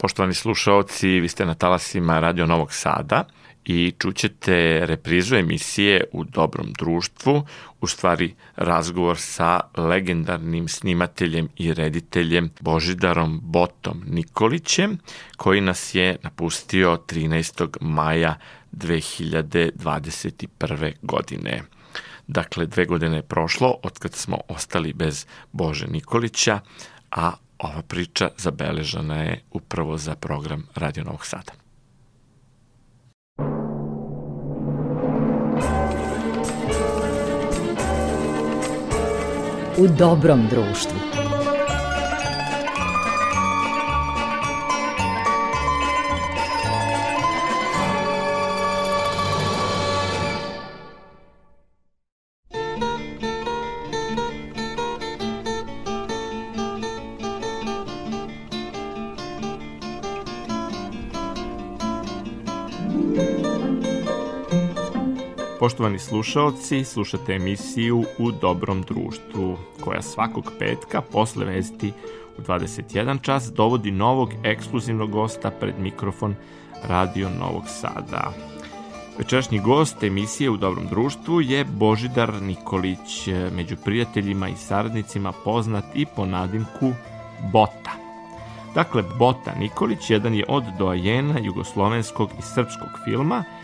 Poštovani slušaoci, vi ste na talasima Radio Novog Sada i čućete reprizu emisije u dobrom društvu, u stvari razgovor sa legendarnim snimateljem i rediteljem Božidarom Botom Nikolićem, koji nas je napustio 13. maja 2021. godine. Dakle, dve godine je prošlo od kad smo ostali bez Bože Nikolića, a ova priča zabeležena je upravo za program Radio Novog Sada. U dobrom društvu. Poštovani slušalci, slušate emisiju U dobrom društvu, koja svakog petka posle vesti u 21 čas dovodi novog ekskluzivnog gosta pred mikrofon Radio Novog Sada. Večerašnji gost emisije U dobrom društvu je Božidar Nikolić, među prijateljima i saradnicima poznat i po nadimku Bota. Dakle, Bota Nikolić jedan je od doajena jugoslovenskog i srpskog filma –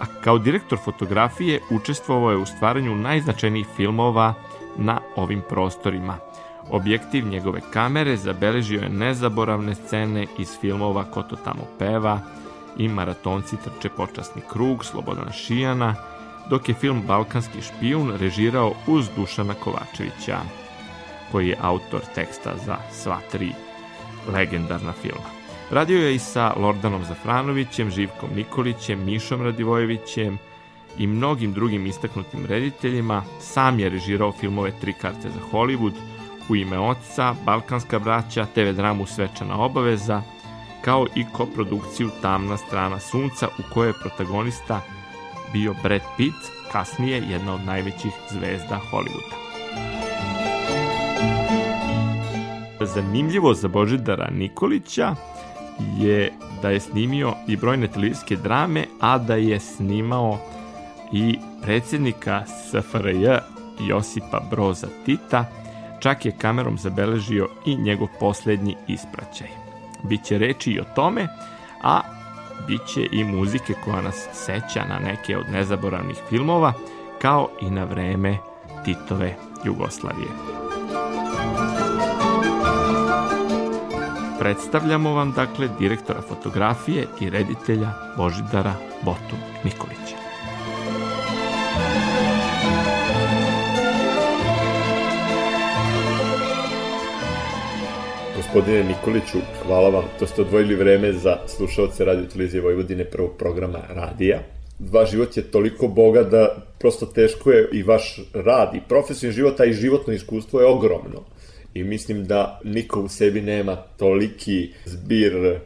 a kao direktor fotografije učestvovao je u stvaranju najznačajnijih filmova na ovim prostorima. Objektiv njegove kamere zabeležio je nezaboravne scene iz filmova Ko to tamo peva i Maratonci trče počasni krug Slobodana Šijana, dok je film Balkanski špijun režirao uz Dušana Kovačevića, koji je autor teksta za sva tri legendarna filma. Radio je i sa Lordanom Zafranovićem, Živkom Nikolićem, Mišom Radivojevićem i mnogim drugim istaknutim rediteljima. Sam je režirao filmove Tri karte za Hollywood, U ime oca, Balkanska braća, TV dramu Svečana obaveza, kao i koprodukciju Tamna strana sunca u kojoj je protagonista bio Brad Pitt, kasnije jedna od najvećih zvezda Hollywooda. Zanimljivo za Božidara Nikolića je da je snimio i brojne televizijske drame, a da je snimao i predsjednika SFRJ Josipa Broza Tita, čak je kamerom zabeležio i njegov poslednji ispraćaj. Biće reči i o tome, a biće i muzike koja nas seća na neke od nezaboravnih filmova, kao i na vreme Titove Jugoslavije. Predstavljamo vam dakle direktora fotografije i reditelja Božidara Botu Nikolića. Gospodine Nikoliću, hvala vam. To ste odvojili vreme za slušalce Radio Televizije Vojvodine prvog programa Radija. Vaš život je toliko boga da prosto teško je i vaš rad i profesionalni život, a i životno iskustvo je ogromno i mislim da niko u sebi nema toliki zbir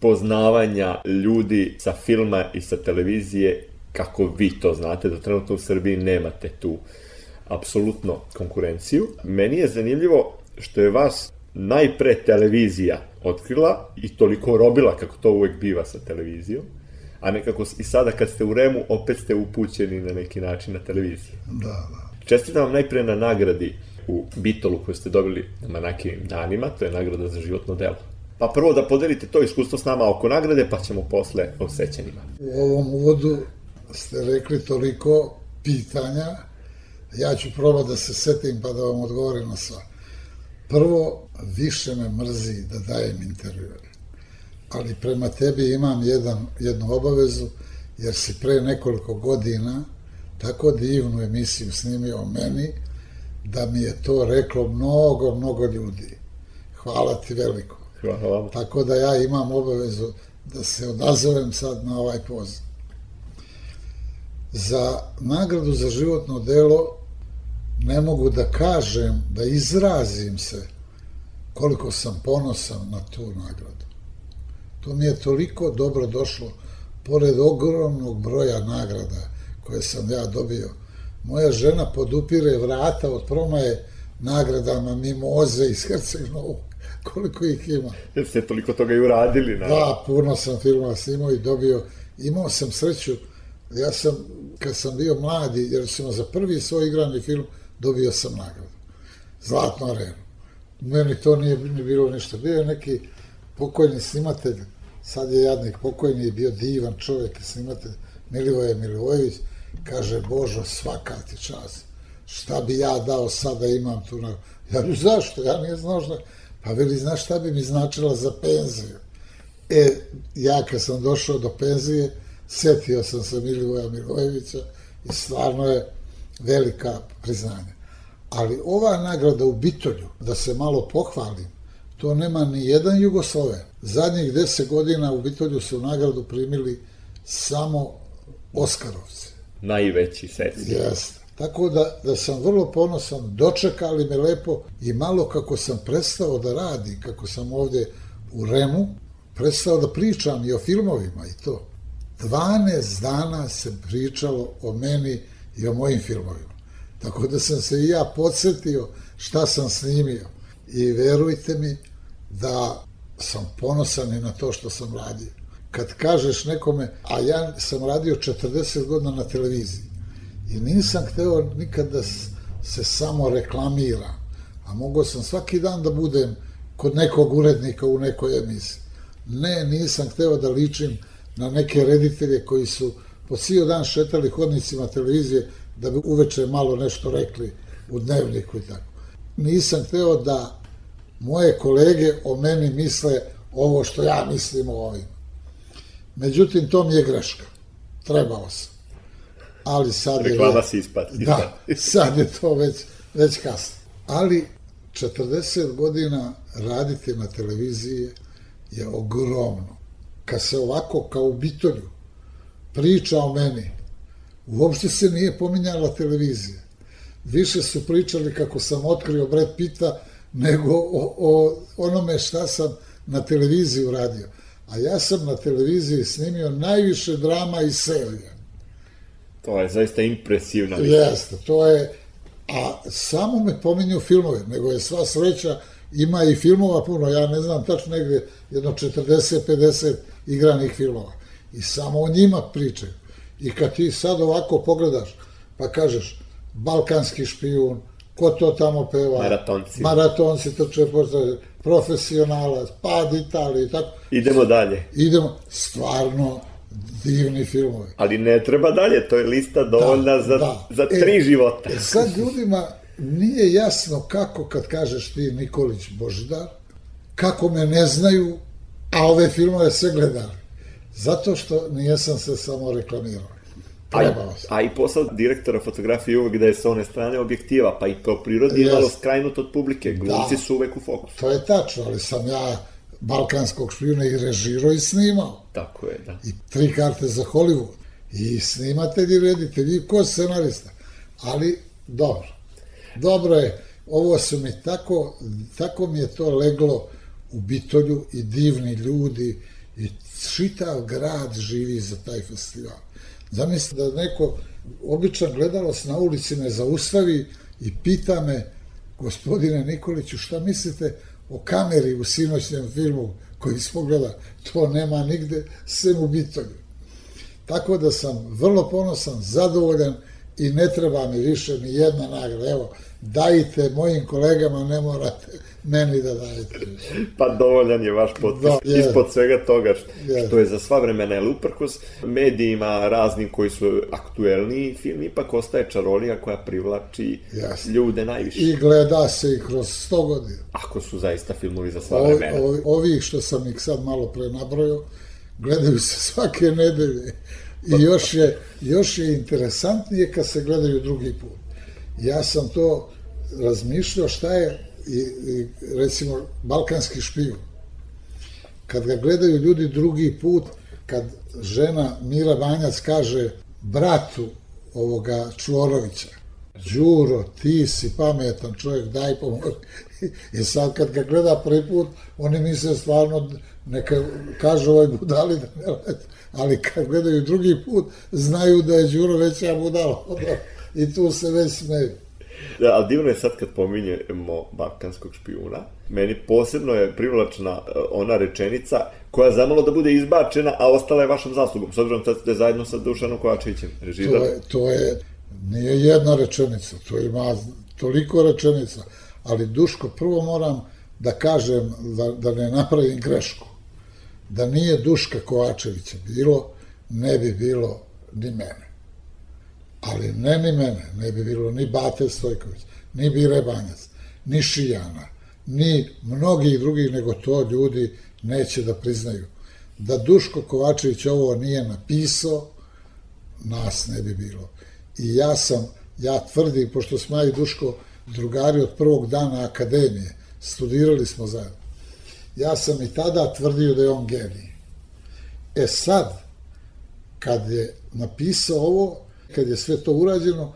poznavanja ljudi sa filma i sa televizije kako vi to znate, da trenutno u Srbiji nemate tu apsolutno konkurenciju. Meni je zanimljivo što je vas najpre televizija otkrila i toliko robila kako to uvek biva sa televizijom, a nekako i sada kad ste u Remu opet ste upućeni na neki način na televiziju. Da, da. Čestitam vam najpre na nagradi u Bitolu koju ste dobili na Manakijevim danima, to je nagrada za životno delo. Pa prvo da podelite to iskustvo s nama oko nagrade, pa ćemo posle o sećanjima. U ovom uvodu ste rekli toliko pitanja, ja ću probati da se setim pa da vam odgovorim na sva. Prvo, više me mrzi da dajem intervjue, ali prema tebi imam jedan, jednu obavezu, jer si pre nekoliko godina tako divnu emisiju snimio o meni, da mi je to reklo mnogo, mnogo ljudi. Hvala ti veliko. Hvala vam. Tako da ja imam obavezu da se odazovem sad na ovaj poziv. Za nagradu za životno delo ne mogu da kažem, da izrazim se koliko sam ponosan na tu nagradu. To mi je toliko dobro došlo, pored ogromnog broja nagrada koje sam ja dobio, Moja žena podupire vrata od promaje nagradama mimoze iz Herceg Novog koliko ih ima. Jer ste toliko toga i uradili. Na... Da, puno sam filmova snimao i dobio, imao sam sreću, ja sam, kad sam bio mladi, jer sam za prvi svoj igrani film dobio sam nagradu. Zlatnu arenu. Meni to nije ni bilo ništa. Bio je neki pokojni snimatelj, sad je jadnik pokojni, bio divan čovjek snimatelj, Milivoje Milivojević, kaže, Božo, svaka ti čast. Šta bi ja dao sad da imam tu na... Ja bi, zašto? Ja nije znao šta... Pa veli, znaš šta bi mi značila za penziju? E, ja kad sam došao do penzije, setio sam se Milivoja Milivojevića i stvarno je velika priznanja. Ali ova nagrada u Bitolju, da se malo pohvalim, to nema ni jedan Jugosloven. Zadnjih deset godina u Bitolju su nagradu primili samo Oskarovci. Najveći svetski. Jeste. Tako da, da sam vrlo ponosan, dočekali me lepo i malo kako sam prestao da radi, kako sam ovde u Remu, prestao da pričam i o filmovima i to. 12 dana se pričalo o meni i o mojim filmovima. Tako da sam se i ja podsjetio šta sam snimio. I verujte mi da sam ponosan i na to što sam radio. Kad kažeš nekome, a ja sam radio 40 godina na televiziji i nisam hteo nikad da se samo reklamira, a mogao sam svaki dan da budem kod nekog urednika u nekoj emisiji. Ne, nisam hteo da ličim na neke reditelje koji su po cijel dan šetali hodnicima televizije da bi uveče malo nešto rekli u dnevniku i tako. Nisam hteo da moje kolege o meni misle ovo što ja mislim o ovim. Međutim, to mi je greška. Trebao sam. Ali sad je... Reklama si ispad. Da, sad je to već, već kasno. Ali 40 godina raditi na televiziji je ogromno. Kad se ovako kao u Bitolju priča o meni, uopšte se nije pominjala televizija. Više su pričali kako sam otkrio Brad Pita nego o, o onome šta sam na televiziji uradio. A ja sam na televiziji snimio najviše drama i serija. To je zaista impresivna lista. Jeste, to je, a samo me pominju filmove, nego je sva sreća, ima i filmova puno, ja ne znam tačno negde, jedno 40-50 igranih filmova. I samo o njima pričaju. I kad ti sad ovako pogledaš, pa kažeš, balkanski špijun, ko to tamo peva? Maratonci. Maratonci, to će postati profesionalac, pad Italije i tako. Idemo dalje. Idemo, stvarno divni filmovi. Ali ne treba dalje, to je lista dovoljna Da, za, da. za E, tri života. E sad ljudima nije jasno kako kad kažeš ti Nikolić Božidar, kako me ne znaju, a ove filmove sve gledali. Zato što nijesam se samo reklamirao. Trebao sam. a i posao direktora fotografije uvek da je sa one strane objektiva, pa i po prirodi je malo skrajnut od publike. Glumci Da. su uvek u fokusu. To je tačno, ali sam ja balkanskog špijuna i režirao i snimao. Tako je, da. i tri karte za Hollywood i snimatelj i reditelj i ko scenarista. Ali dobro. Dobro je. Ovo su mi tako, tako mi je to leglo u Bitolju i divni ljudi i čitav grad živi za taj festival. Zamislite da neko običan gledalac na ulici me zaustavi i pita me gospodine Nikoliću šta mislite o kameri u sinoćnjem filmu koji smo gleda, to nema nigde sem u Bitolju. Tako da sam vrlo ponosan, zadovoljan i ne treba mi više ni jedna nagrada. Evo, dajte mojim kolegama, ne morate meni da dajete. Pa dovoljan je vaš potpis Da, je. ispod svega toga što, Je. što je za sva vremena, jer uprkos medijima raznim koji su aktuelniji, film ipak ostaje čarolija koja privlači Jasno. ljude najviše. I gleda se i kroz 100 godina. Ako su zaista filmovi za sva Ovi, vremena. ovi, ovi što sam ih sad malo pre nabrojao, gledaju se svake nedelje. I još je, još je interesantnije kad se gledaju drugi put. Ja sam to razmišljao šta je i, i recimo balkanski špijun. Kad ga gledaju ljudi drugi put, kad žena Mira Banjac kaže bratu ovoga Čvorovića, Đuro, ti si pametan čovjek, daj pomoć. I sad kad ga gleda prvi put, oni misle stvarno, neka kažu ovoj budali da ne lete, ali kad gledaju drugi put, znaju da je Đuro veća budala. I tu se već smeju. Da, ali divno je sad kad pominjemo balkanskog špijuna. Meni posebno je privlačna e, ona rečenica koja zamalo da bude izbačena, a ostala je vašom zaslugom, s obzirom da ste zajedno sa Dušanom Kovačevićem, režidar. To je, to je, nije jedna rečenica, to ima toliko rečenica, ali Duško, prvo moram da kažem, da, da ne napravim grešku, da nije Duška Kovačevića bilo, ne bi bilo ni mene. Ali ne ni mene, ne bi bilo ni Bate Stojković, ni Bire Banjac, ni Šijana, ni mnogih drugih, nego to ljudi neće da priznaju. Da Duško Kovačević ovo nije napisao, nas ne bi bilo. I ja sam, ja tvrdim, pošto smo ja i Duško drugari od prvog dana akademije, studirali smo zajedno, ja sam i tada tvrdio da je on genij. E sad, kad je napisao ovo, kad je sve to urađeno,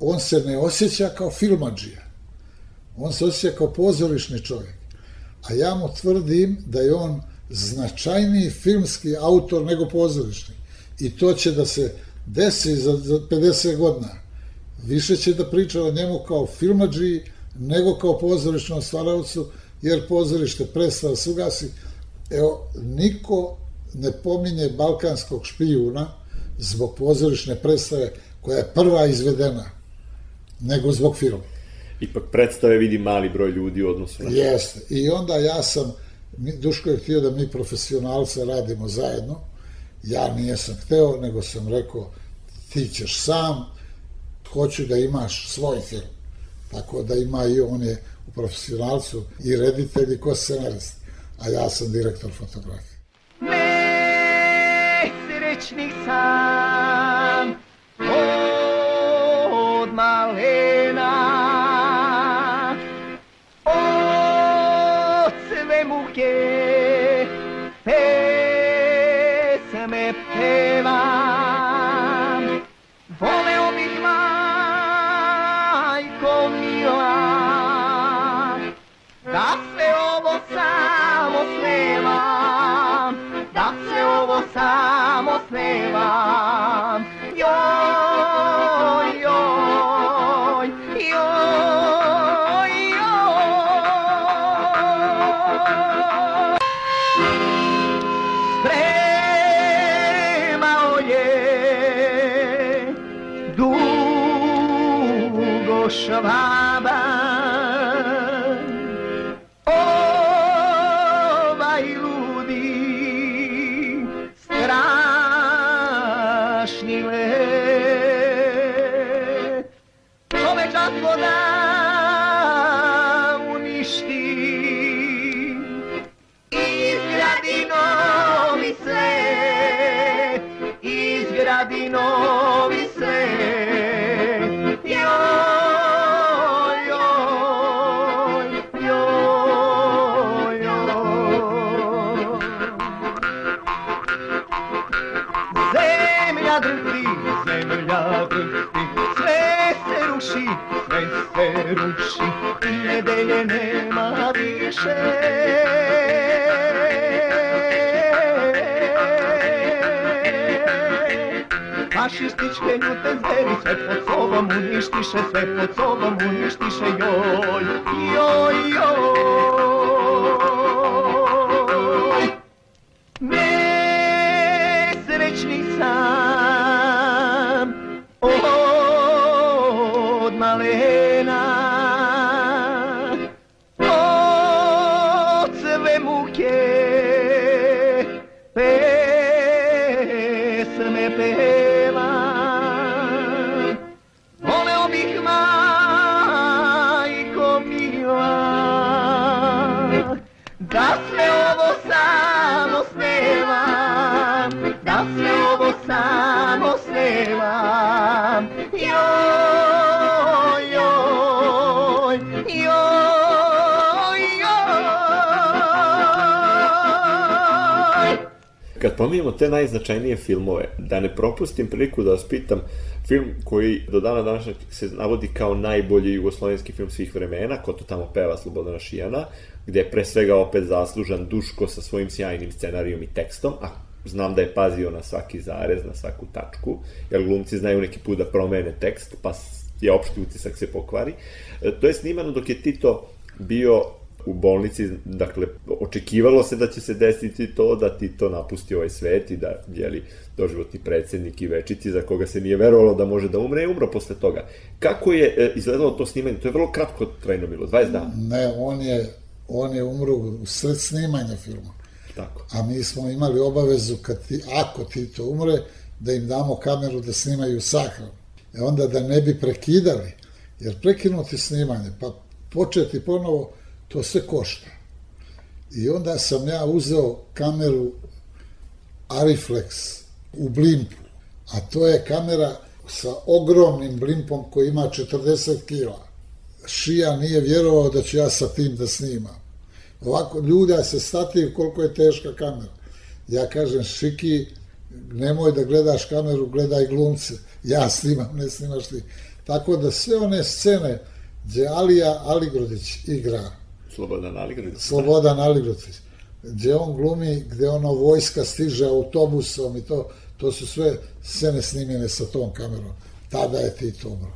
on se ne osjeća kao filmađija. On se osjeća kao pozorišni čovjek. A ja mu tvrdim da je on značajniji filmski autor nego pozorišni. I to će da se desi za, za 50 godina. Više će da priča o njemu kao filmađiji nego kao pozorišnom stvaravcu, jer pozorište prestava se ugasi. Evo, niko ne pominje balkanskog špijuna zbog pozorišne predstave koja je prva izvedena, nego zbog filma. Ipak predstave vidi mali broj ljudi u odnosu na... Jeste. I onda ja sam, Duško je htio da mi profesionalce radimo zajedno, ja nijesam hteo, nego sam rekao, ti ćeš sam, hoću da imaš svoj film. Tako da ima i on je u profesionalcu i reditelj i ko scenarist, a ja sam direktor fotografije. Nesrećni sam od malena ovo samo snevam Εσύ δεν μου την περισσεύεται, το βαμουνιστή σε σπίτι, το βαμουνιστή σε εγώ. Kad pominjemo te najznačajnije filmove, da ne propustim priliku da vas pitam, film koji do dana današnjeg se navodi kao najbolji jugoslovenski film svih vremena, ko to tamo peva Slobodana Šijana, gde je pre svega opet zaslužan Duško sa svojim sjajnim scenarijom i tekstom, a znam da je pazio na svaki zarez, na svaku tačku, jer glumci znaju neki put da promene tekst, pa je opšti utisak se pokvari. E, to je snimano dok je Tito bio u bolnici, dakle, očekivalo se da će se desiti to da Tito napusti ovaj svet i da, jeli, doživotni predsednik i večiti za koga se nije verovalo da može da umre, i umro posle toga. Kako je e, izgledalo to snimanje? To je vrlo kratko trajno bilo, 20 dana. Ne, on je, on je umro u sred snimanja filma. Tako. A mi smo imali obavezu, kad ti, ako Tito umre, da im damo kameru da snimaju sahranu. E onda da ne bi prekidali, jer prekinuti snimanje, pa početi ponovo, to sve košta. I onda sam ja uzeo kameru Ariflex u blimpu, a to je kamera sa ogromnim blimpom koji ima 40 kila. Šija nije vjerovao da ću ja sa tim da snimam. Ovako, ljuda se stati koliko je teška kamera. Ja kažem, Šiki, nemoj da gledaš kameru, gledaj glumce. Ja snimam, ne snimaš ti. Tako da sve one scene gdje Alija Aligrodić igra, Slobodan Aligrodić. Slobodan Aligrodić, gdje on glumi, gdje ono vojska stiže autobusom i to, to su sve scene snimljene sa tom kamerom. Tada je Tito umro.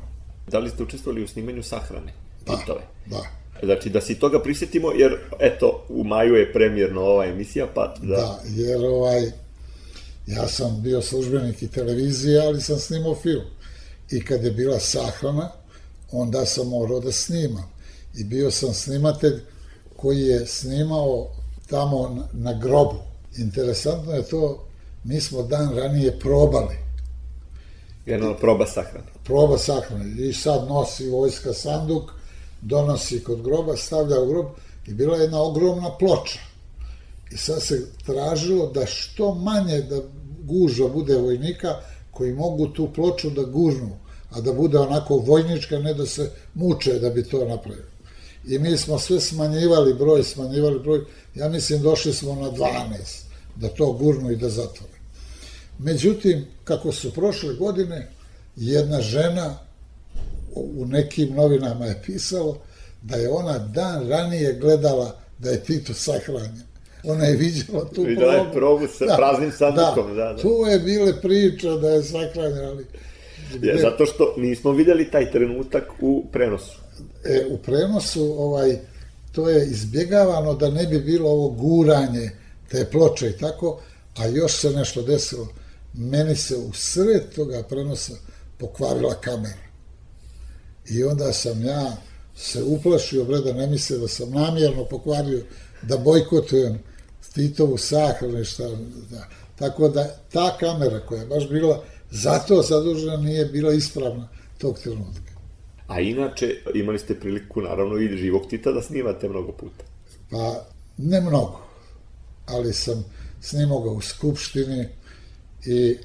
Da li ste učestvovali u snimanju sahrane? Da, Titove? da. Znači, da si toga prisjetimo, jer, eto, u maju je premjerno ova emisija, pa da... Da, jer ovaj, ja sam bio službenik i televizije, ali sam snimao film. I kad je bila sahrana, onda sam morao da snimam. I bio sam snimatelj koji je snimao tamo na, grobu. Interesantno je to, mi smo dan ranije probali. Generalno proba sahrana. Proba sahrane. I sad nosi vojska sanduk, donosi kod groba, stavlja u grob i bila je jedna ogromna ploča. I sad se tražilo da što manje da gužva bude vojnika koji mogu tu ploču da gužnu, a da bude onako vojnička, ne da se muče da bi to napravili. I mi smo sve smanjivali broj, smanjivali broj, ja mislim došli smo na 12, da to gurnu i da zatvore. Međutim, kako su prošle godine, jedna žena u nekim novinama je pisalo da je ona dan ranije gledala da je Tito sahranjen. Ona je vidjela tu Vidjela je probu sa praznim sandukom, da, da. Tu je bile priča da je sahranjen, ali... Je, zato što nismo vidjeli taj trenutak u prenosu. E, u prenosu ovaj, to je izbjegavano da ne bi bilo ovo guranje te ploče i tako, a još se nešto desilo. Meni se u sred toga prenosa pokvarila kamera. I onda sam ja se uplašio, bre, da ne misle da sam namjerno pokvario, da bojkotujem Titovu sahranu i šta. Da. Tako da ta kamera koja je baš bila zato zadužena nije bila ispravna tog trenutka. A inače, imali ste priliku, naravno, i živog Tita da snimate mnogo puta. Pa, ne mnogo, ali sam snimao ga u Skupštini i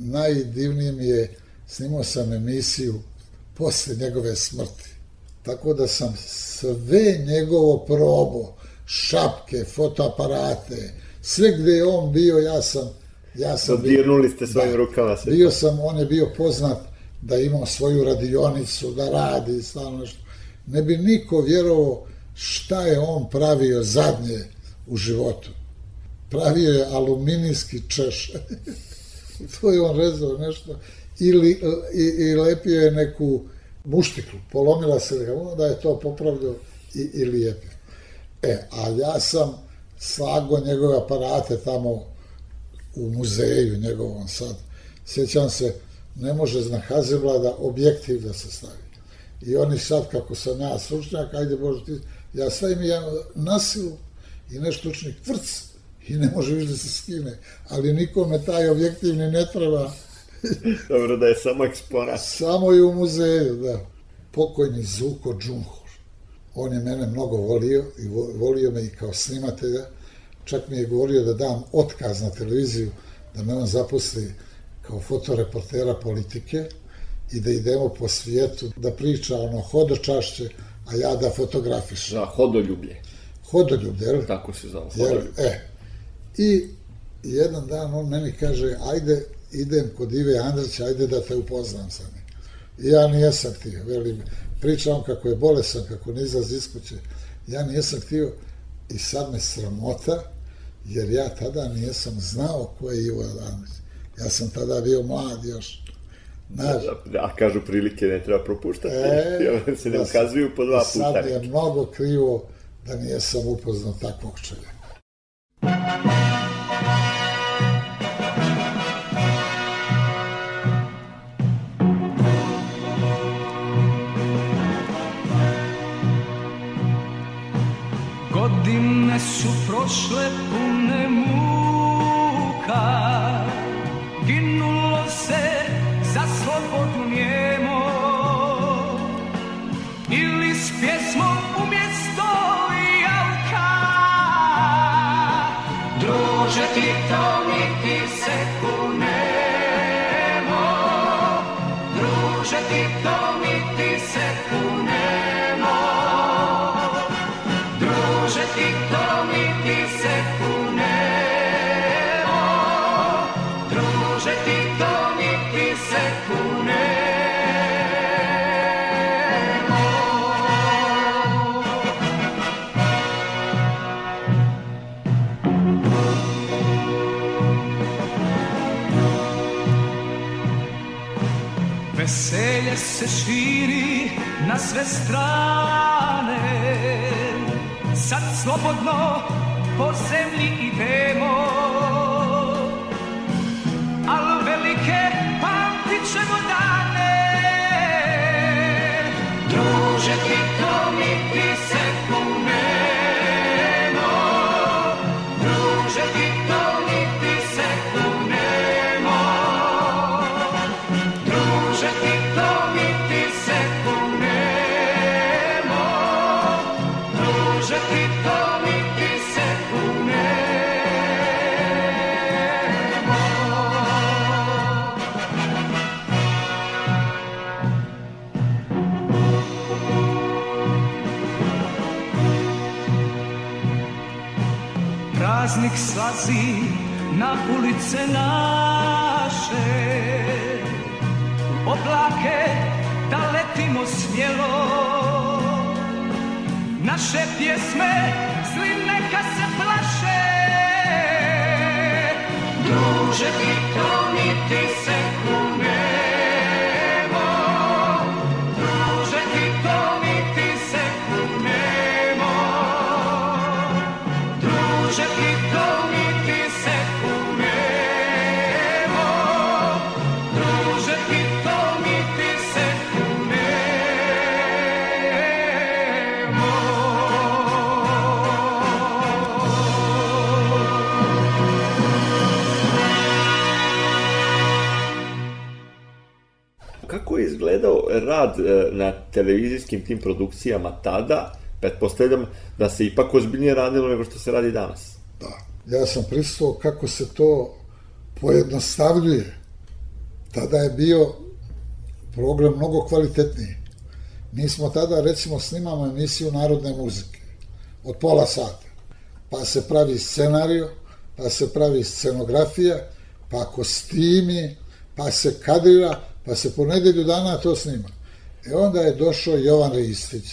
najdivnije mi je, snimao sam emisiju posle njegove smrti. Tako da sam sve njegovo probo, šapke, fotoaparate, sve gde je on bio, ja sam ja sam Dodirnuli ste svojim da, rukama. Bio sam, on je bio poznat da ima svoju radionicu, da radi, stalno nešto. Ne bi niko vjerovao šta je on pravio zadnje u životu. Pravio je aluminijski češ. to je on rezao nešto. Ili, i, i lepio je neku muštiklu. Polomila se da je to popravljao i, i lijepio. E, a ja sam slago njegove aparate tamo u muzeju njegovom sad. Sjećam se, ne može na Hazelblada objektiv da se stavi. I oni sad, kako sam ja stručnjak, ajde Bože ti, ja stavim ja nasilu i nešto učnik tvrc i ne može više da se skine. Ali nikome taj objektiv ne treba. Dobro da je samo eksponat. Samo je u muzeju, da. Pokojni Zuko Džumhur. On je mene mnogo volio i volio me i kao snimatelja čak mi je govorio da dam otkaz na televiziju, da me on zaposli kao fotoreportera politike i da idemo po svijetu, da priča ono hodočašće, a ja da fotografišem. Da, hodoljublje. Hodoljublje, jel? Tako se zove, hodoljublje. E, i jedan dan on meni kaže, ajde, idem kod Ive Andrića, ajde da te upoznam sa njim. I ja nijesam htio, velim, pričam kako je bolesan, kako ne izlazi iz kuće. Ja nijesam htio i sad me sramota, jer ja tada nisam znao ko je Ivo Adanović. Ja sam tada bio mlad još. Znaš, A kažu prilike ne treba propuštati, E, jer se ne da ukazuju po dva sad puta. je mnogo krivo da nijesam upoznao takvog čovjeka. Godine su prošle pune strane. Sad slobodno po zemlji idemo Praznik slazi na ulice naše. Oblake da letimo smjelo Naše pjesme svi neka se plaše. Druže ti to niti rad e, na televizijskim tim produkcijama tada? Pretpostavljam da se ipak ozbiljnije radilo nego što se radi danas. Da. Ja sam pristao kako se to pojednostavljuje. Tada je bio program mnogo kvalitetniji. Mi smo tada, recimo, snimamo emisiju narodne muzike od pola sata. Pa se pravi scenario, pa se pravi scenografija, pa kostimi, pa se kadrira, pa se po nedelju dana to snima. E onda je došao Jovan Ristić.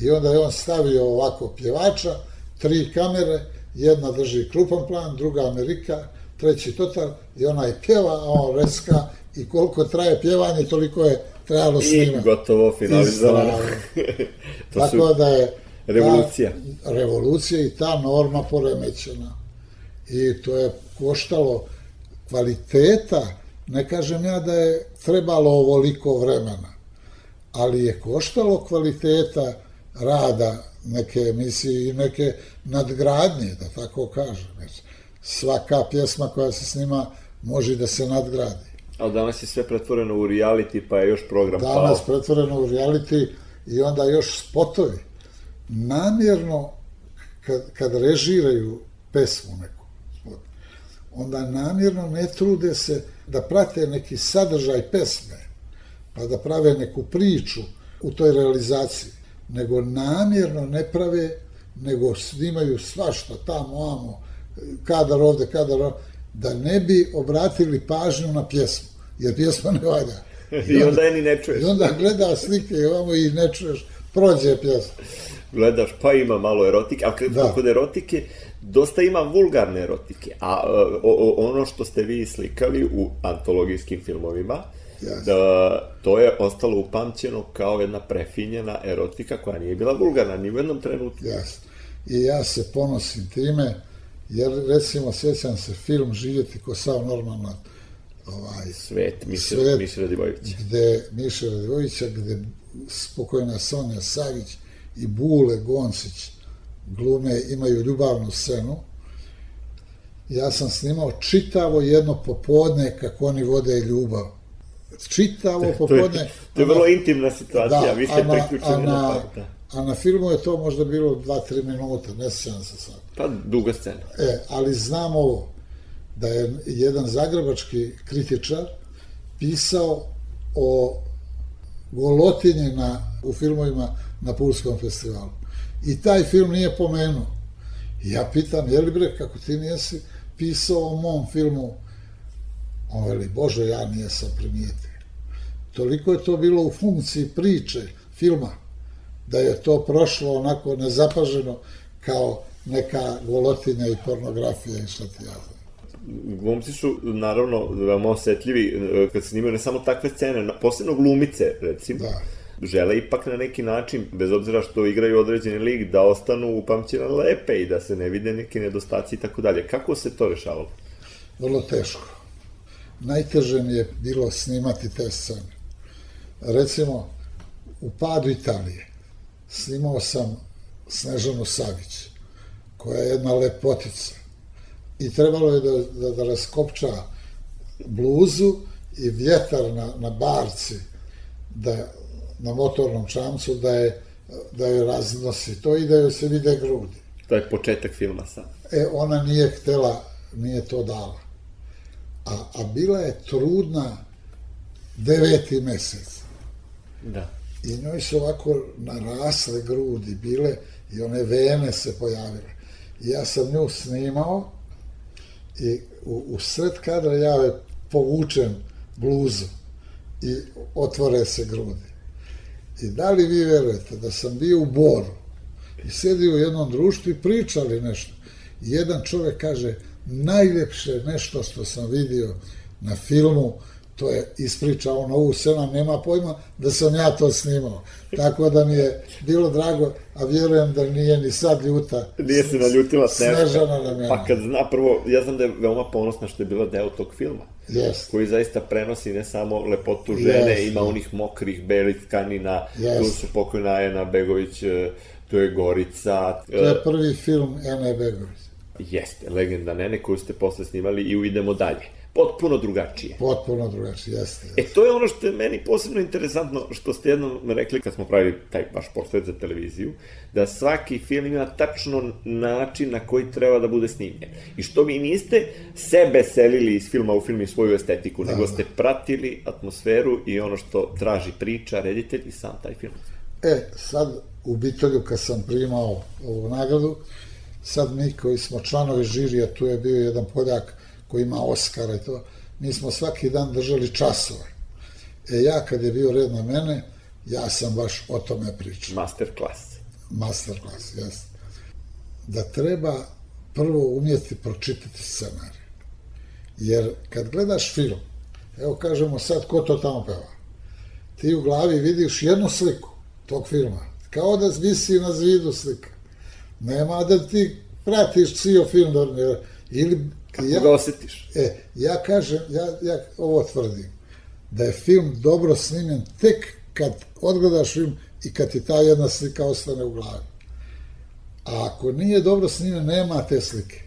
I onda je on stavio ovako pjevača, tri kamere, jedna drži krupan plan, druga Amerika, treći total i onaj pjeva, a on reska i koliko traje pjevanje, toliko je trebalo I snimati. gotovo finalizovano. to Tako su da je revolucija. Ta, revolucija i ta norma poremećena. I to je koštalo kvaliteta, ne kažem ja da je trebalo ovoliko vremena, ali je koštalo kvaliteta rada neke emisije i neke nadgradnje, da tako kažem. Jer svaka pjesma koja se snima može da se nadgradi. Ali danas je sve pretvoreno u reality, pa je još program danas pao. pretvoreno u reality i onda još spotovi. Namjerno, kad, kad režiraju pesmu neku, onda namjerno ne trude se da prate neki sadržaj pesme, pa da prave neku priču u toj realizaciji, nego namjerno ne prave, nego snimaju svašta tamo, amo, kadar ovde, kadar ovde, da ne bi obratili pažnju na pjesmu, jer pjesma ne valja. I onda je ni ne čuješ. I onda gleda slike i ovamo i ne čuješ, prođe pjesma. Gledaš, pa ima malo erotike, a Da. kod erotike, dosta ima vulgarne erotike, a e, o, o, ono što ste vi slikali u antologijskim filmovima, Da to je ostalo upamćeno kao jedna prefinjena erotika koja nije bila vulgarna ni u jednom trenutku. Jasno. I ja se ponosim time, jer recimo sjećam se film Živjeti ko sav normalna ovaj, Svet, Miše, Svet. Miše Radivojević. gde Miša Radivojića, gde spokojna Sonja Savić i Bule Goncić glume imaju ljubavnu scenu. Ja sam snimao čitavo jedno popodne kako oni vode ljubav. Čitavo popodne. to je vrlo intimna situacija, vi ste priključeni na, na, par, da. a na filmu je to možda bilo 2-3 minuta, ne sjećam se sad. Pa duga scena. E, ali znam ovo, da je jedan zagrebački kritičar pisao o golotinji na, u filmovima na Pulskom festivalu. I taj film nije pomenuo. I ja pitam, je li bre, kako ti nijesi pisao o mom filmu? On veli, Bože, ja nijesam primijetio. Toliko je to bilo u funkciji priče, filma, da je to prošlo onako nezapaženo kao neka golotinja i pornografija i šta ti ja znam. Glumci su, naravno, veoma osetljivi e, kad snimaju ne samo takve scene, posebno glumice, recimo, Da. žele ipak na neki način, bez obzira što igraju određeni lig, da ostanu upamćene lepe i da se ne vide neki nedostaci i tako dalje. Kako se to rešavalo? vrlo teško. Najteže mi je bilo snimati te scene. Recimo, u padu Italije snimao sam Snežanu Savić, koja je jedna lepotica. I trebalo je da, da, da raskopča bluzu i vjetar na, na barci, da, na motornom čamcu, da je, da je raznosi to i da joj se vide grudi. To je početak filma sad. E, ona nije htela, nije to dala. A, a bila je trudna deveti mesec. Da. I njoj su ovako narasle grudi bile i one vene se pojavile. I ja sam nju snimao i u, u sred kadra ja joj povučem bluzu i otvore se grudi. I da li vi verujete da sam bio u Boru i sedi u jednom društvu i pričali nešto. I jedan čovek kaže, najlepše nešto što sam vidio na filmu, to je ispričao on ovu scenu, nema pojma da sam ja to snimao. Tako da mi je bilo drago, a vjerujem da nije ni sad ljuta. Nije se naljutila Snežana. Snežana na mene. Pa kad zna, prvo, ja znam da je veoma ponosna što je bila deo tog filma. Jest. koji zaista prenosi ne samo lepotu žene, Jeste. ima onih mokrih, belih tkanina, Jeste. tu su pokojna Ajena Begović, e, tu je Gorica, To je prvi film Ene Begović. Jeste, legenda Nene koju ste posle snimali i u Idemo dalje. Potpuno drugačije. Potpuno drugačije, jeste. E, to je ono što je meni posebno interesantno, što ste jednom rekli kad smo pravili taj baš portret za televiziju, da svaki film ima tačno način na koji treba da bude snimljen. I što vi niste sebe selili iz filma u film i svoju estetiku, nego ste pratili atmosferu i ono što traži priča, reditelj i sam taj film. E, sad u Bitolju kad sam primao ovu nagradu, sad mi koji smo članovi žirija, tu je bio jedan Poljak koji ima Oscara i to, mi smo svaki dan držali časove. E ja kad je bio red na mene, ja sam baš o tome pričao. Master class. Masterclass, jes. Da treba prvo umjeti pročitati scenarij. Jer kad gledaš film, evo kažemo sad ko to tamo peva, ti u glavi vidiš jednu sliku tog filma, kao da visi na zidu slika. Nema da ti pratiš cijel film, da, ili Kako ja, ga osetiš? E, ja kažem, ja, ja ovo tvrdim, da je film dobro snimljen tek kad odgledaš film i kad ti ta jedna slika ostane u glavi. A ako nije dobro snimljen, nema te slike.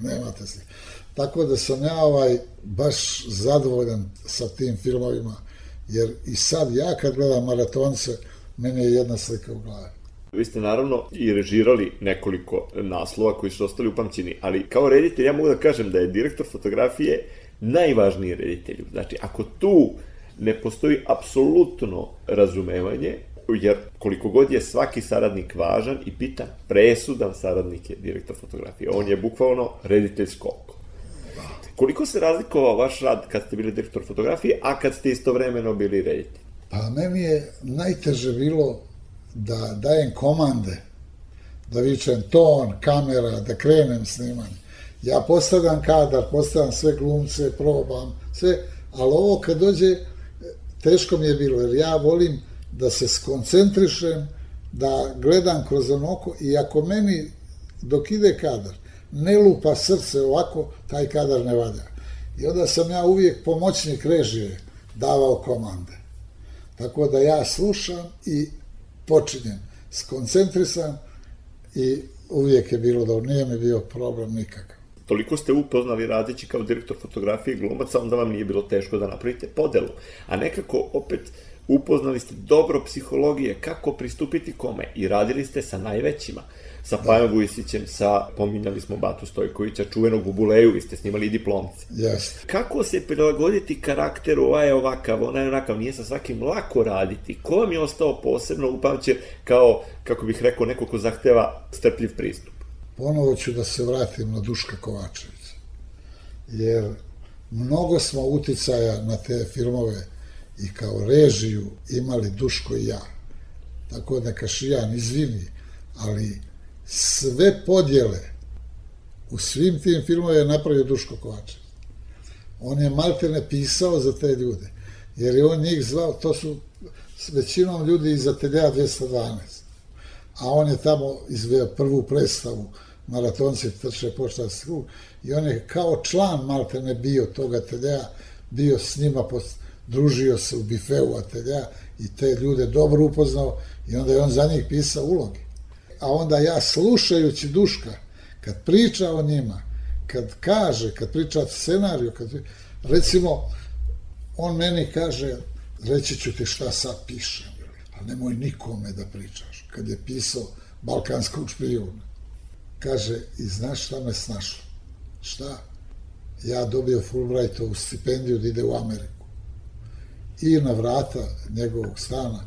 Nema te slike. Tako da sam ja ovaj baš zadovoljan sa tim filmovima, jer i sad ja kad gledam maratonce, meni je jedna slika u glavi. Vi ste naravno i režirali nekoliko naslova koji su ostali upamćeni, ali kao reditelj ja mogu da kažem da je direktor fotografije najvažniji reditelju. Znači, ako tu ne postoji apsolutno razumevanje, jer koliko god je svaki saradnik važan i bitan, presudan saradnik je direktor fotografije. On je bukvalno reditelj skoko. Koliko se razlikovao vaš rad kad ste bili direktor fotografije, a kad ste istovremeno bili reditelj? Pa meni je najteže bilo da dajem komande, da vičem ton, kamera, da krenem snimanje. Ja postavljam kadar, postavljam sve glumce, probam, sve, ali ovo kad dođe, teško mi je bilo, jer ja volim da se skoncentrišem, da gledam kroz ono oko i ako meni dok ide kadar ne lupa srce ovako, taj kadar ne valja. I onda sam ja uvijek pomoćnik režije davao komande. Tako da ja slušam i počinjem. Skoncentrisan i uvijek je bilo da nije mi bio problem nikakav. Toliko ste upoznali radeći kao direktor fotografije glumaca, onda vam nije bilo teško da napravite podelu. A nekako opet upoznali ste dobro psihologije, kako pristupiti kome i radili ste sa najvećima sa Pajom Vujsićem, sa, pominjali smo Batu Stojkovića, čuvenog u Buleju, vi ste snimali i diplomci. Jeste. Kako se prilagoditi karakteru, ovaj je ovakav, onaj je onakav, nije sa svakim lako raditi. Ko vam je ostao posebno upamćen kao, kako bih rekao, neko ko zahteva strpljiv pristup? Ponovo ću da se vratim na Duška Kovačevića. Jer mnogo smo uticaja na te filmove i kao režiju imali Duško i ja. Tako da Kašijan, izvini, ali sve podjele u svim tim filmovima je napravio Duško Kovačević. On je maltene pisao za te ljude, jer je on njih zvao, to su s većinom ljudi iz Atelja 212, a on je tamo izveo prvu predstavu maratonci trče poštanski krug i on je kao član maltene bio tog atelja, bio s njima, družio se u bifeu atelja i te ljude dobro upoznao i onda je on za njih pisao uloge a onda ja slušajući Duška, kad priča o njima, kad kaže, kad priča scenariju, kad, recimo, on meni kaže, reći ću ti šta sad pišem, a nemoj nikome da pričaš. Kad je pisao Balkanskog špijuna, kaže, i znaš šta me snašlo? Šta? Ja dobio Fulbrightovu stipendiju da ide u Ameriku. I na vrata njegovog stana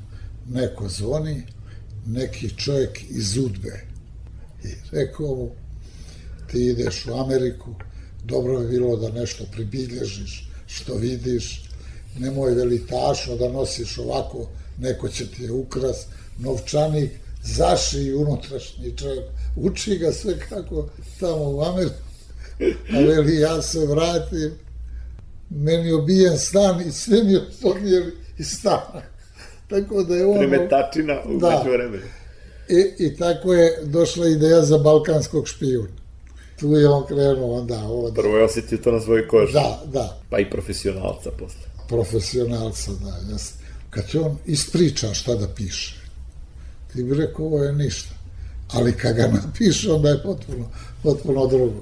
neko zvoni, neki čovjek iz Udbe. I rekao mu ti ideš u Ameriku, dobro bi bilo da nešto pribilježiš što vidiš, nemoj velitašno da nosiš ovako, neko će ti je ukras, novčanik, zaši unutrašnji čovjek, uči ga sve kako tamo u Ameriku, a veli ja se vratim, meni obijen stan i sve mi odnijeli iz stana. Tako da je ono... Premetačina u da. vremenu. I, I tako je došla ideja za balkanskog špijuna. Tu je on krenuo onda ovde. Prvo je osetio to na svojoj koži. Da, da. Pa i profesionalca posle. Profesionalca, da. Jas. Kad će on ispriča šta da piše, ti bi rekao ovo je ništa. Ali kad ga napiše, onda je potpuno, potpuno drugo.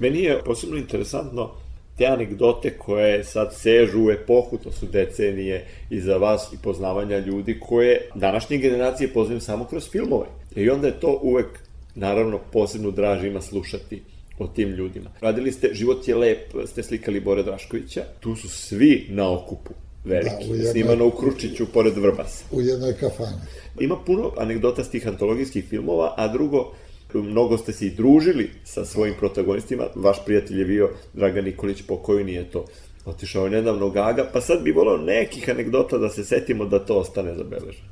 Meni je posebno interesantno te anegdote koje sad sežu u epohu, to su decenije iza vas i poznavanja ljudi koje današnje generacije poznaju samo kroz filmove. I onda je to uvek, naravno, posebno draže ima slušati o tim ljudima. Radili ste Život je lep, ste slikali Bore Draškovića, tu su svi na okupu veliki, Da, u jednoj- snimano u Kručiću pored Vrbasa. u jednoj kafani. Ima puno anegdota s tih antologijskih filmova, a drugo, mnogo ste se i družili sa svojim protagonistima. Vaš prijatelj je bio Dragan Nikolić, pokojni je to. Otišao je nedavno Gaga, pa sad bi volao nekih anegdota da se setimo da to ostane zabeleženo.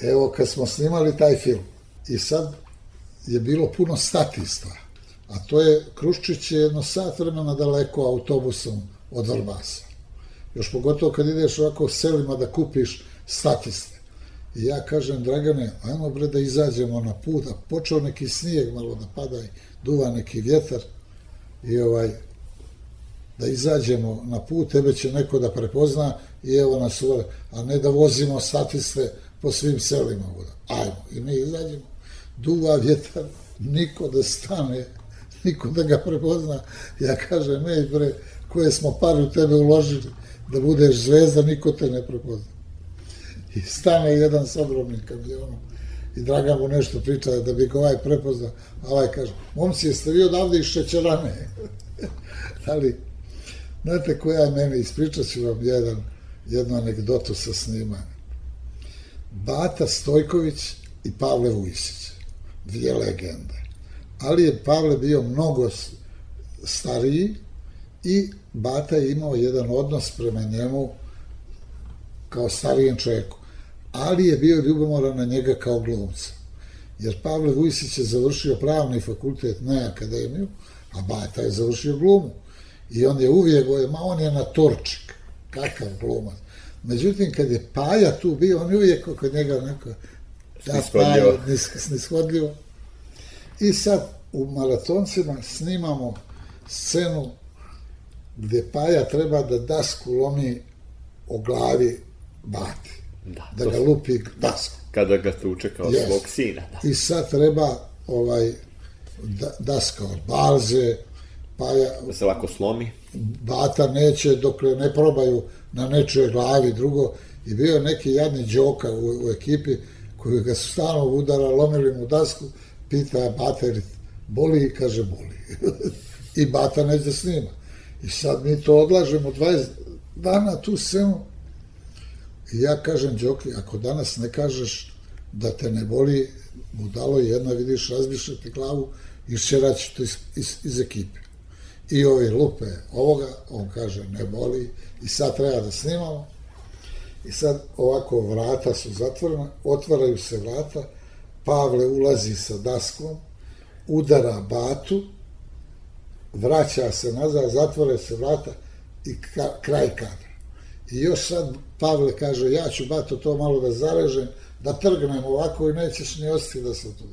Evo, kad smo snimali taj film, i sad je bilo puno statista, a to je, Kruščić je jedno sat vremena daleko autobusom od Vrbasa. Još pogotovo kad ideš ovako selima da kupiš statiste. I ja kažem, Dragane, ajmo bre da izađemo na put, a počeo neki snijeg malo da pada i duva neki vjetar i ovaj, da izađemo na put, tebe će neko da prepozna i evo nas uvore, a ne da vozimo statiste po svim selima. Buda. Ajmo, i mi izađemo, duva vjetar, niko da stane, niko da ga prepozna. Ja kažem, ej bre, koje smo pare u tebe uložili, da budeš zvezda, niko te ne prepozna. I stane jedan s ogromnim kamionom i Dragan mu nešto priča da bi ga ovaj prepoznao, a ovaj kaže, momci, jeste vi odavde iz šećerane? Ali, znate koja je meni, ispričat ću vam jedan, jednu anegdotu sa snimanja. Bata Stojković i Pavle Vujsić, dvije legende. Ali je Pavle bio mnogo stariji i Bata je imao jedan odnos prema njemu kao starijem čovjeku, ali je bio ljubomoran na njega kao glumca. Jer Pavle Vujsić je završio pravni fakultet, ne akademiju, a Bata je završio glumu. I on je uvijek govorio, ma on je naturčik, kakav glumac. Međutim, kad je Paja tu bio, on je uvijek kod njega neko, da. Paja, nis- snishodljivo. I sad u maratoncima snimamo scenu gde Paja treba da dasku lomi o glavi Bati. Da, Da ga lupi dasku. Kada ga tuče kao Yes. svog sina. Da. I sad treba ovaj da, daska od balze, Paja, da se lako slomi. Bata neće dok ne probaju na nečoj glavi drugo i bio je neki jadni džoka u, u ekipi koji ga su stalno udara, lomili mu dasku, pita Bata ili boli i kaže boli. I Bata neće snima. I sad mi to odlažemo 20 dana tu scenu i ja kažem Đoki, ako danas ne kažeš da te ne boli, budalo jedna, vidiš, razbiše ti glavu i šćeraći to iz, iz, iz ekipe. I ovi lupe ovoga, on kaže ne boli i sad treba da snimamo. I sad ovako vrata su zatvorena, otvaraju se vrata, Pavle ulazi sa daskom, udara batu, vraća se nazad, zatvore se vrata i ka, kraj kadra. I još sad Pavle kaže, ja ću bato to malo da zarežem, da trgnem ovako i nećeš ni ostati da se tu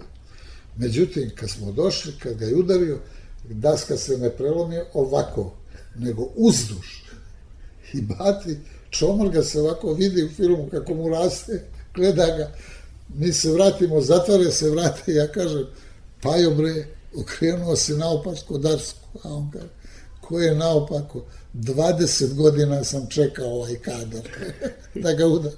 Međutim, kad smo došli, kad ga je udario, daska se ne prelomio ovako, nego uzduž. I bati, čomor ga se ovako vidi u filmu kako mu raste, gleda ga, mi se vratimo, zatvore se vrate, ja kažem, Pajo bre, okrenuo se naopako Darsku, a on kaže, ko je naopako? 20 godina sam čekao ovaj kadar da ga udari.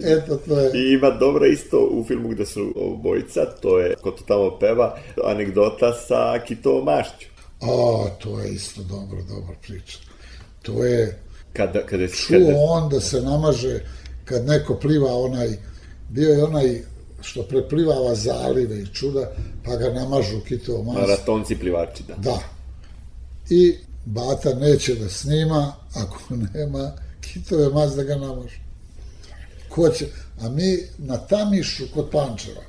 Eto, to je... I ima dobra isto u filmu gde su obojica, to je, ko to tamo peva, anegdota sa Kitovom mašću. A, to je isto dobro, dobra priča. To je, Kada, kada, čuo kada, on da se namaže kad neko pliva onaj, bio je onaj što preplivava zalive i čuda, pa ga namažu kitovo mas. maratonci plivači, da. Da. I Bata neće da snima ako nema kitove mas da ga namažu. Ko će? A mi na Tamišu kod Pančeva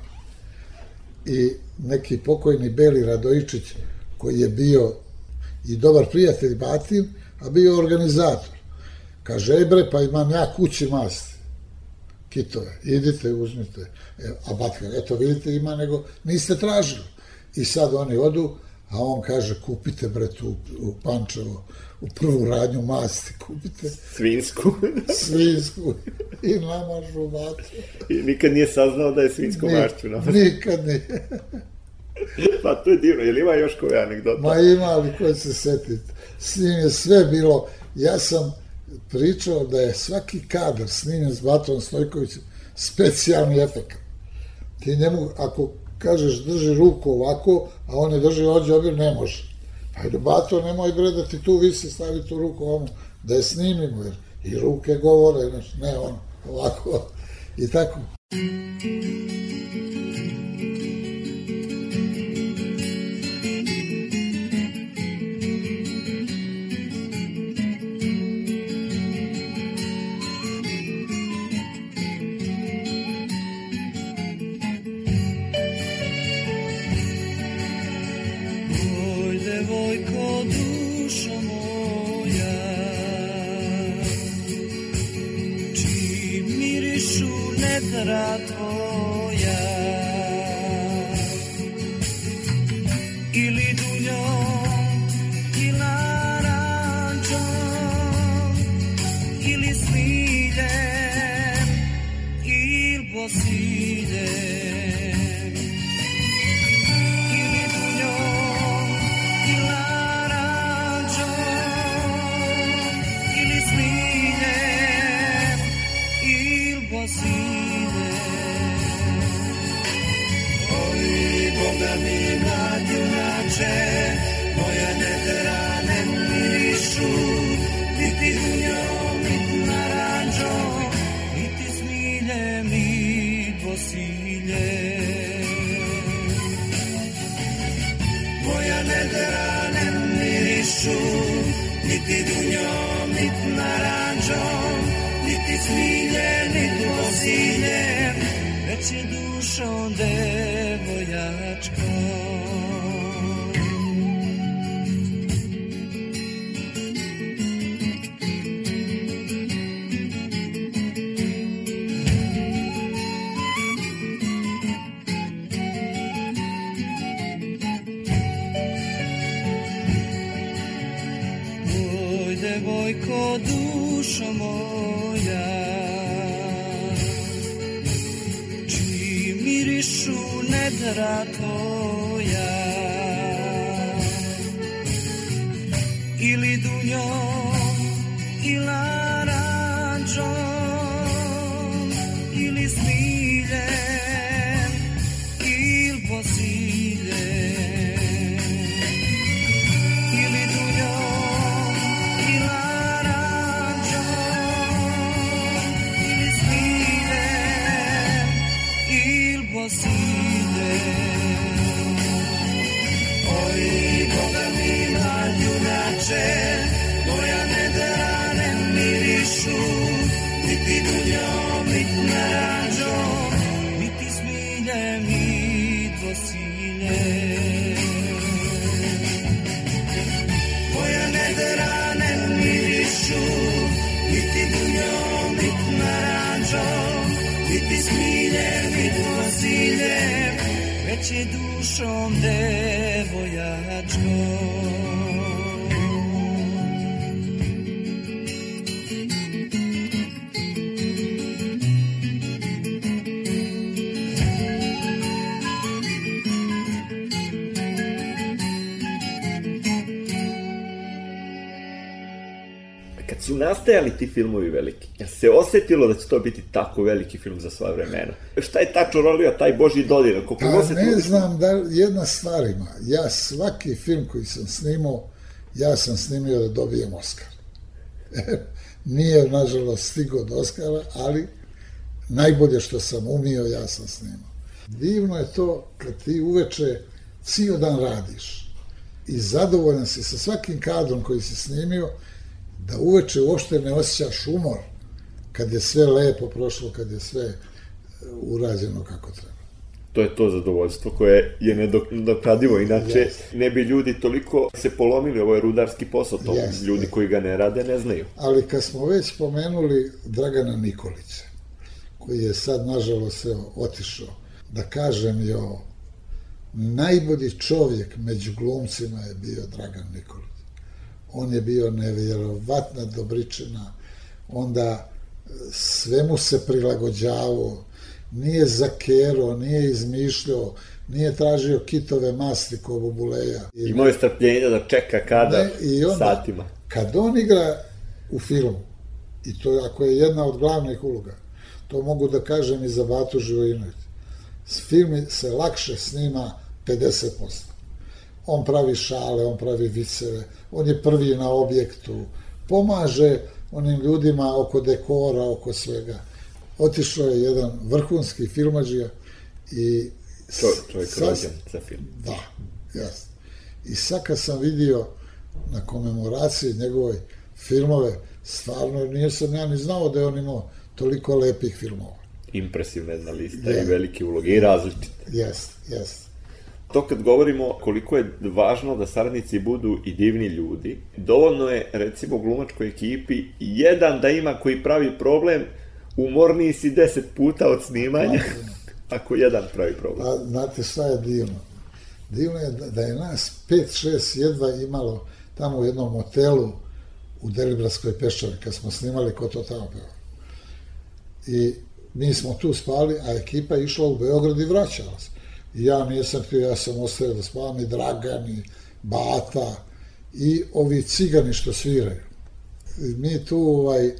i neki pokojni Beli Radojičić koji je bio i dobar prijatelj Batin, a bio organizator. Kaže, ej bre, pa imam ja kući masti kitove, idite, uzmite. E, a Batka, eto vidite, ima, nego niste tražili. I sad oni odu, a on kaže, kupite bre tu u Pančevo, u prvu radnju masti, kupite Svinsku. svinsku i namažu vatru. I nikad nije saznao da je svinsku Ni- mašću. No. Nikad nije. Pa to je divno, jel ima još koja anegdota? Ma ima li ko se setiti? S njim je sve bilo, ja sam pričao da je svaki kadar snimljen s Batom Stojkovićem specijalni efekt. Ti njemu, ako kažeš drži ruku ovako, a on je drži ođe obir, ne može. Ajde, bato, nemoj bre da ti tu visi, stavi tu ruku ovamo, da je snimimo, jer i ruke govore, ne on, ovako, i tako. Nastajali ti filmovi veliki? Ja se osetilo da će to biti tako veliki film za sva vremena. Šta je tačno rolio taj Boži? Koliko pa ne tu... znam da jedna stvar ima. Ja svaki film koji sam snimao, ja sam snimio da dobijem Oscar. Nije, nažalost, stigao do Oscara, ali najbolje što sam umio, ja sam snimao. Divno je to kad ti uveče cijel dan radiš i zadovoljan si sa svakim kadrom koji si snimio, da uveče uopšte ne osjećaš umor kad je sve lepo prošlo, kad je sve e, urađeno kako treba. To je to zadovoljstvo koje je nedokradivo, inače yes. ne bi ljudi toliko se polomili, ovo je rudarski posao, to yes, ljudi yes. koji ga ne rade ne znaju. Ali kad smo već spomenuli Dragana Nikolića, koji je sad nažalost se otišao, da kažem jo, najbolji čovjek među glumcima je bio Dragan Nikolić on je bio nevjerovatna dobričina, onda sve mu se prilagođavao, nije zakero, nije izmišljao, nije tražio kitove masti ko bubuleja. Imao je strpljenja da čeka kada ne, i onda, satima. Kad on igra u filmu, i to ako je jedna od glavnih uloga, to mogu da kažem i za Batu Živojinović, film se lakše snima 50%. On pravi šale, on pravi viceve, on je prvi na objektu, pomaže onim ljudima oko dekora, oko svega. Otišao je jedan vrhunski filmađija i... Čo, čovjek sad- rođen za film. Da, jasno. I sad kad sam vidio na komemoraciji njegove filmove, stvarno nisam ja ni znao da je on imao toliko lepih filmova. Impresivna jedna lista Je. i velike uloge i različite. Jest, jest. To kad govorimo koliko je važno da saradnici budu i divni ljudi, dovoljno je recimo glumačkoj ekipi jedan da ima koji pravi problem, umorniji si deset puta od snimanja, ako jedan pravi problem. A znate šta je divno? Divno je da, je nas 5-6 jedva imalo tamo u jednom hotelu u Delibradskoj peščari, kad smo snimali ko to tamo peva. I mi smo tu spali, a ekipa je išla u Beograd i vraćala se. I ja nisam htio, ja sam ostavio da spavam i Dragan i Bata i ovi cigani što sviraju. I mi tu ovaj,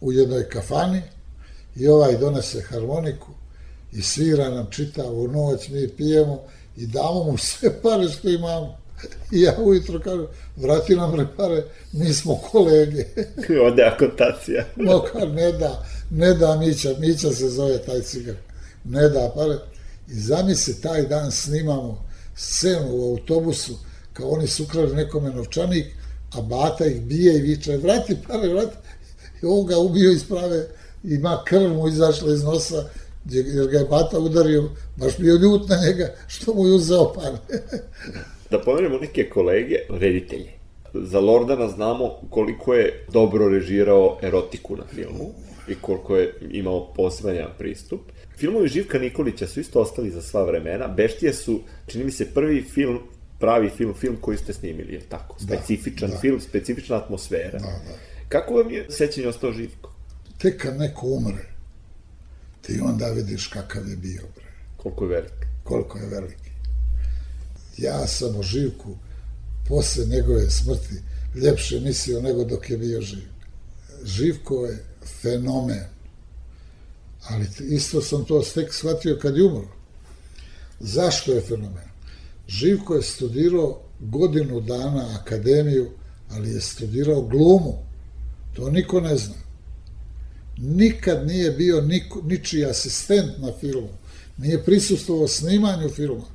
u jednoj kafani i ovaj donese harmoniku i svira nam čitavu noć, mi pijemo i damo mu sve pare što imamo. I ja ujutro kažem, vrati nam bre pare, mi smo kolege. Ode akontacija. Mokar ne da, ne da Mića, Mića se zove taj cigar, ne da pare. I zamisli, taj dan snimamo scenu u autobusu, kao oni su ukrali nekome novčanik, a Bata ih bije i viče, vrati pare, vrati. I ovo ga ubio iz prave, ima krv mu izašla iz nosa, jer ga je Bata udario, baš bio ljut na njega, što mu je uzeo pare. Da pomenemo neke kolege, reditelje. Za Lordana znamo koliko je dobro režirao erotiku na filmu i koliko je imao poseban pristup. Filmovi Živka Nikolića su isto ostali za sva vremena. Beštije su, čini mi se, prvi film, pravi film, film koji ste snimili, je tako? Da, Specifičan da. film, specifična atmosfera. Da, da. Kako vam je sećanje ostao Živko? Tek kad neko umre, ti onda vidiš kakav je bio, bre. Koliko je velik? koliko je veliki. Ja sam o Živku posle njegove smrti ljepše mislio nego dok je bio živ. Živko je fenomen. Ali isto sam to tek shvatio kad je umro. Zašto je fenomen? Živko je studirao godinu dana akademiju, ali je studirao glumu. To niko ne zna. Nikad nije bio niko, ničiji asistent na filmu. Nije prisustvovao snimanju filma.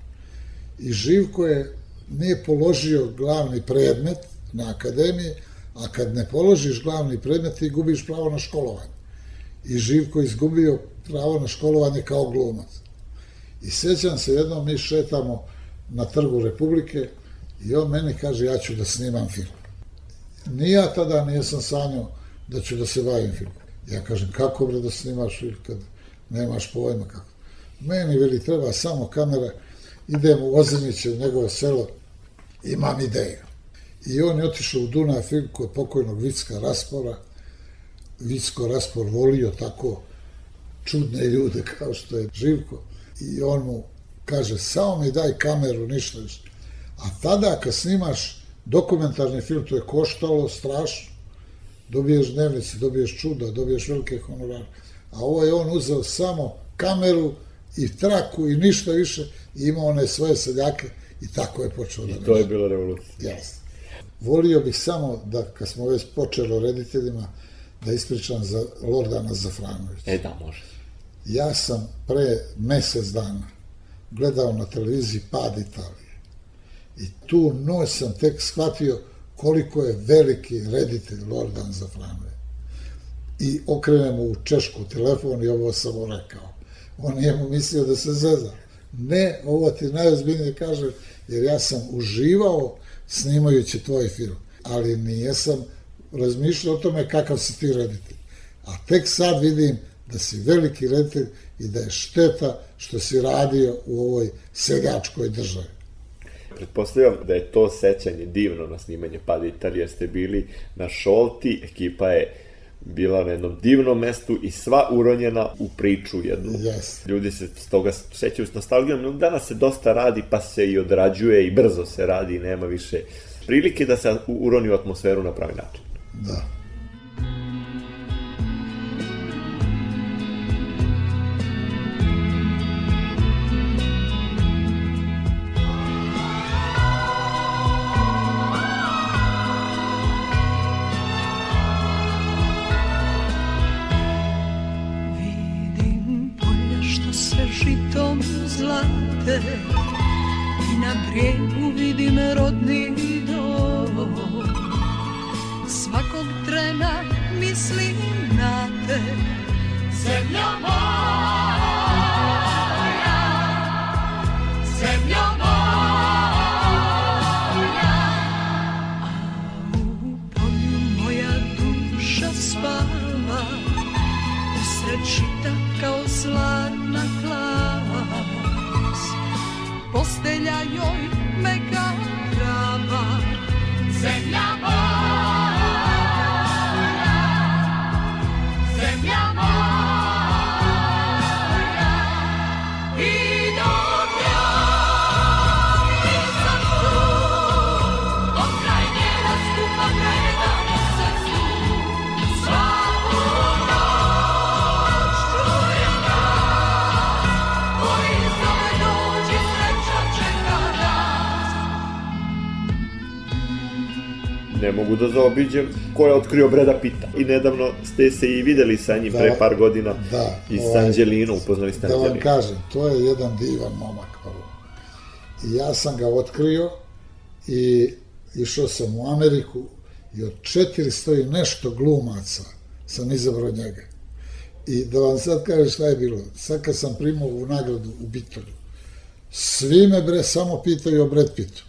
I Živko je nije položio glavni predmet na akademiji, a kad ne položiš glavni predmet, ti gubiš pravo na školovanje. I Živko izgubio pravo na školovanje kao glumac. I sećam se, jednom mi šetamo na trgu Republike i on meni kaže, ja ću da snimam film. Ni ja tada nisam sanjao da ću da se bavim filmom. Ja kažem, kako bre da snimaš film kad nemaš pojma kako. Meni, veli, treba samo kamera, idem u Ozimiće, u njegovo selo, imam ideju. I on je otišao u Dunav film kod pokojnog Vicka Raspora. Vicko Raspor volio tako čudne ljude kao što je Živko. I on mu kaže, samo mi daj kameru, ništa više. A tada kad snimaš dokumentarni film, to je koštalo strašno. Dobiješ dnevnice, dobiješ čuda, dobiješ velike honorare. A ovo je on uzeo samo kameru i traku i ništa više i imao one svoje seljake i tako je počeo da I to je bila revolucija. Jasno. Volio bih samo da, kad smo već počeli o rediteljima, da ispričam za Lordana Zafranovića. E da, može. Ja sam pre mesec dana gledao na televiziji Pad Italije. I tu noć sam tek shvatio koliko je veliki reditelj Lordan Zafranović. I okrenem u češku telefon i ovo sam mu rekao. On nije mu mislio da se zeza. Ne, ovo ti najozbiljnije kažem, jer ja sam uživao snimajući tvoj film, ali nijesam razmišljao o tome kakav si ti reditelj. A tek sad vidim da si veliki reditelj i da je šteta što si radio u ovoj seljačkoj državi. Pretpostavljam da je to sećanje divno na snimanje Pada Italije, ste bili na Šolti, ekipa je bila na jednom divnom mestu i sva uronjena u priču jednu. Jeste. Ljudi se s toga sećaju s nostalgijom, no danas se dosta radi, pa se i odrađuje i brzo se radi i nema više prilike da se uroni u atmosferu na pravi način. Da. Ne mogu da zaobiđem ko je otkrio Breda Pita. I nedavno ste se i videli sa njim pre par godina da, i ovaj, Anđelinom, upoznali ste Da vam Anđelinu. kažem, to je jedan divan momak. I ja sam ga otkrio i išao sam u Ameriku i od 400 i nešto glumaca sam izabrao njega. I da vam sad kažem šta je bilo. Sad kad sam primao u nagradu u Bitolju, svi me bre samo pitaju o Brad Pittu.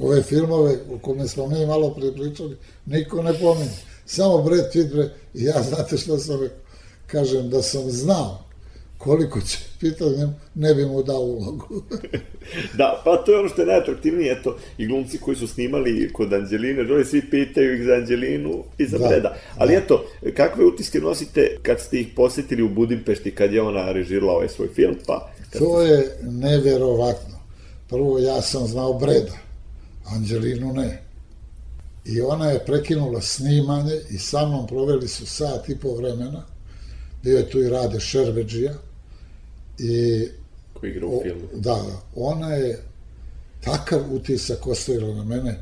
Ove filmove o kome smo mi malo pre pričali, niko ne pominje. Samo Brad Pitt bre, i ja znate šta sam rekao? Kažem da sam znao koliko će pitati njemu, ne bi mu dao ulogu. Da, pa to je ono što je najatraktivnije, eto, i glumci koji su snimali kod Anđeline, Jolie, svi pitaju ih za Anđelinu i za Da, Breda. Ali da. eto, kakve utiske nosite kad ste ih posetili u Budimpešti, kad je ona režirala ovaj svoj film, pa... To je neverovatno. Prvo, ja sam znao Breda, Anđelinu ne. I ona je prekinula snimanje i sa mnom proveli su sat i po vremena. Bio je tu i Rade Šerbeđija. I Koji igra u filmu. da, da, ona je takav utisak ostavila na mene.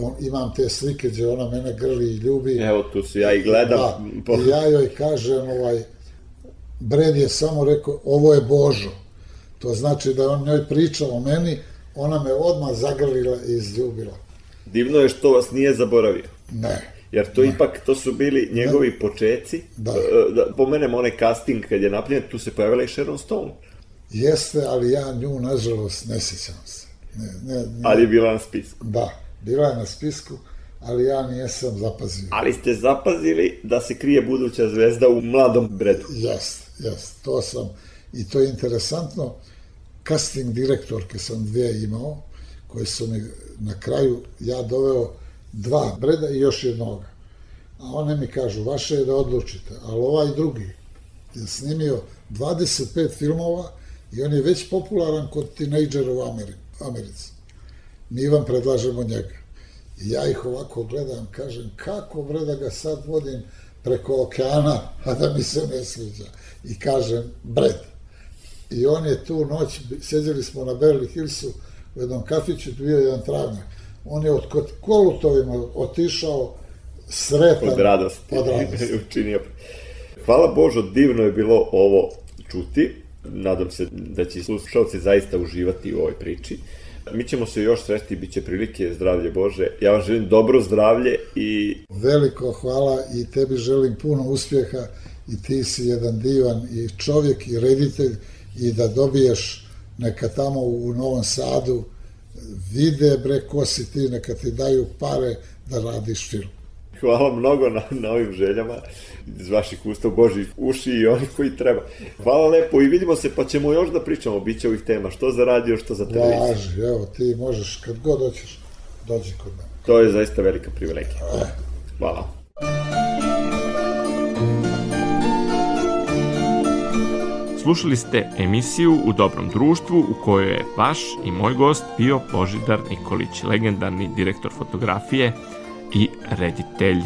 On, imam te slike gdje ona mene grli i ljubi. Evo, tu su ja i gledam. Da, po- i ja joj kažem, ovaj, Bred je samo rekao, ovo je Božo. To znači da on njoj pričao o meni, ona me odmah zagrlila i izljubila. Divno je što vas nije zaboravio. Ne. Jer to ipak, to su bili njegovi počeci. Da. E, da pomenem onaj casting kad je napljen, tu se pojavila i Sharon Stone. Jeste, ali ja nju, nažalost, ne sjećam se. Ne, ne, ne, Ali je bila na spisku. Da, bila je na spisku, ali ja nijesam zapazio. Ali ste zapazili da se krije buduća zvezda u mladom Bredu. Jest, jest, to sam, i to je interesantno, casting direktorke sam dvije imao, koje su mi na kraju, ja doveo dva breda i još jednoga. A one mi kažu, vaše je da odlučite, ali ovaj drugi je snimio 25 filmova i on je već popularan kod tinejdžera u Ameri- Americi. Mi vam predlažemo njega. I ja ih ovako gledam, kažem, kako bre da ga sad vodim preko okeana, a da mi se ne sviđa. I kažem, Bred. I on je tu noć, sjedili smo na Beverly Hillsu u jednom kafiću, bio je jedan travnjak. On je od kolutovima otišao sretan. Od radosti. Od radosti. Učinio. Hvala Božo, divno je bilo ovo čuti. Nadam se da će slušalci zaista uživati u ovoj priči. Mi ćemo se još sresti, bit će prilike, zdravlje Bože. Ja vam želim dobro zdravlje i Veliko hvala i tebi želim puno uspjeha i ti si jedan divan i čovjek i reditelj i da dobiješ neka tamo u Novom Sadu vide bre ko si ti, neka ti daju pare da radiš film. hvala mnogo na, na ovim željama iz vaših usta, Božih uši i onih koji treba. Hvala lepo i vidimo se, pa ćemo još da pričamo, bit će ovih tema, što za radio, što za televiziju. Važi, evo ti možeš kad god hoćeš dođi kod mene. To je zaista velika privilegija. Hvala. Slušali ste emisiju U dobrom društvu u kojoj je vaš i moj gost bio Božidar Nikolić, legendarni direktor fotografije i reditelj.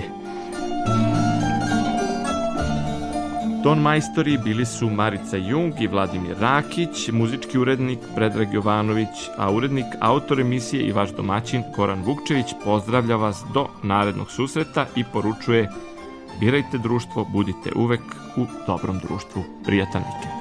Ton majstori bili su Marica Jung i Vladimir Rakić, muzički urednik Predrag Jovanović, a urednik, autor emisije i vaš domaćin Goran Vukčević pozdravlja vas do narednog susreta i poručuje Birajte društvo, budite uvek u dobrom društvu. Prijatan vikend.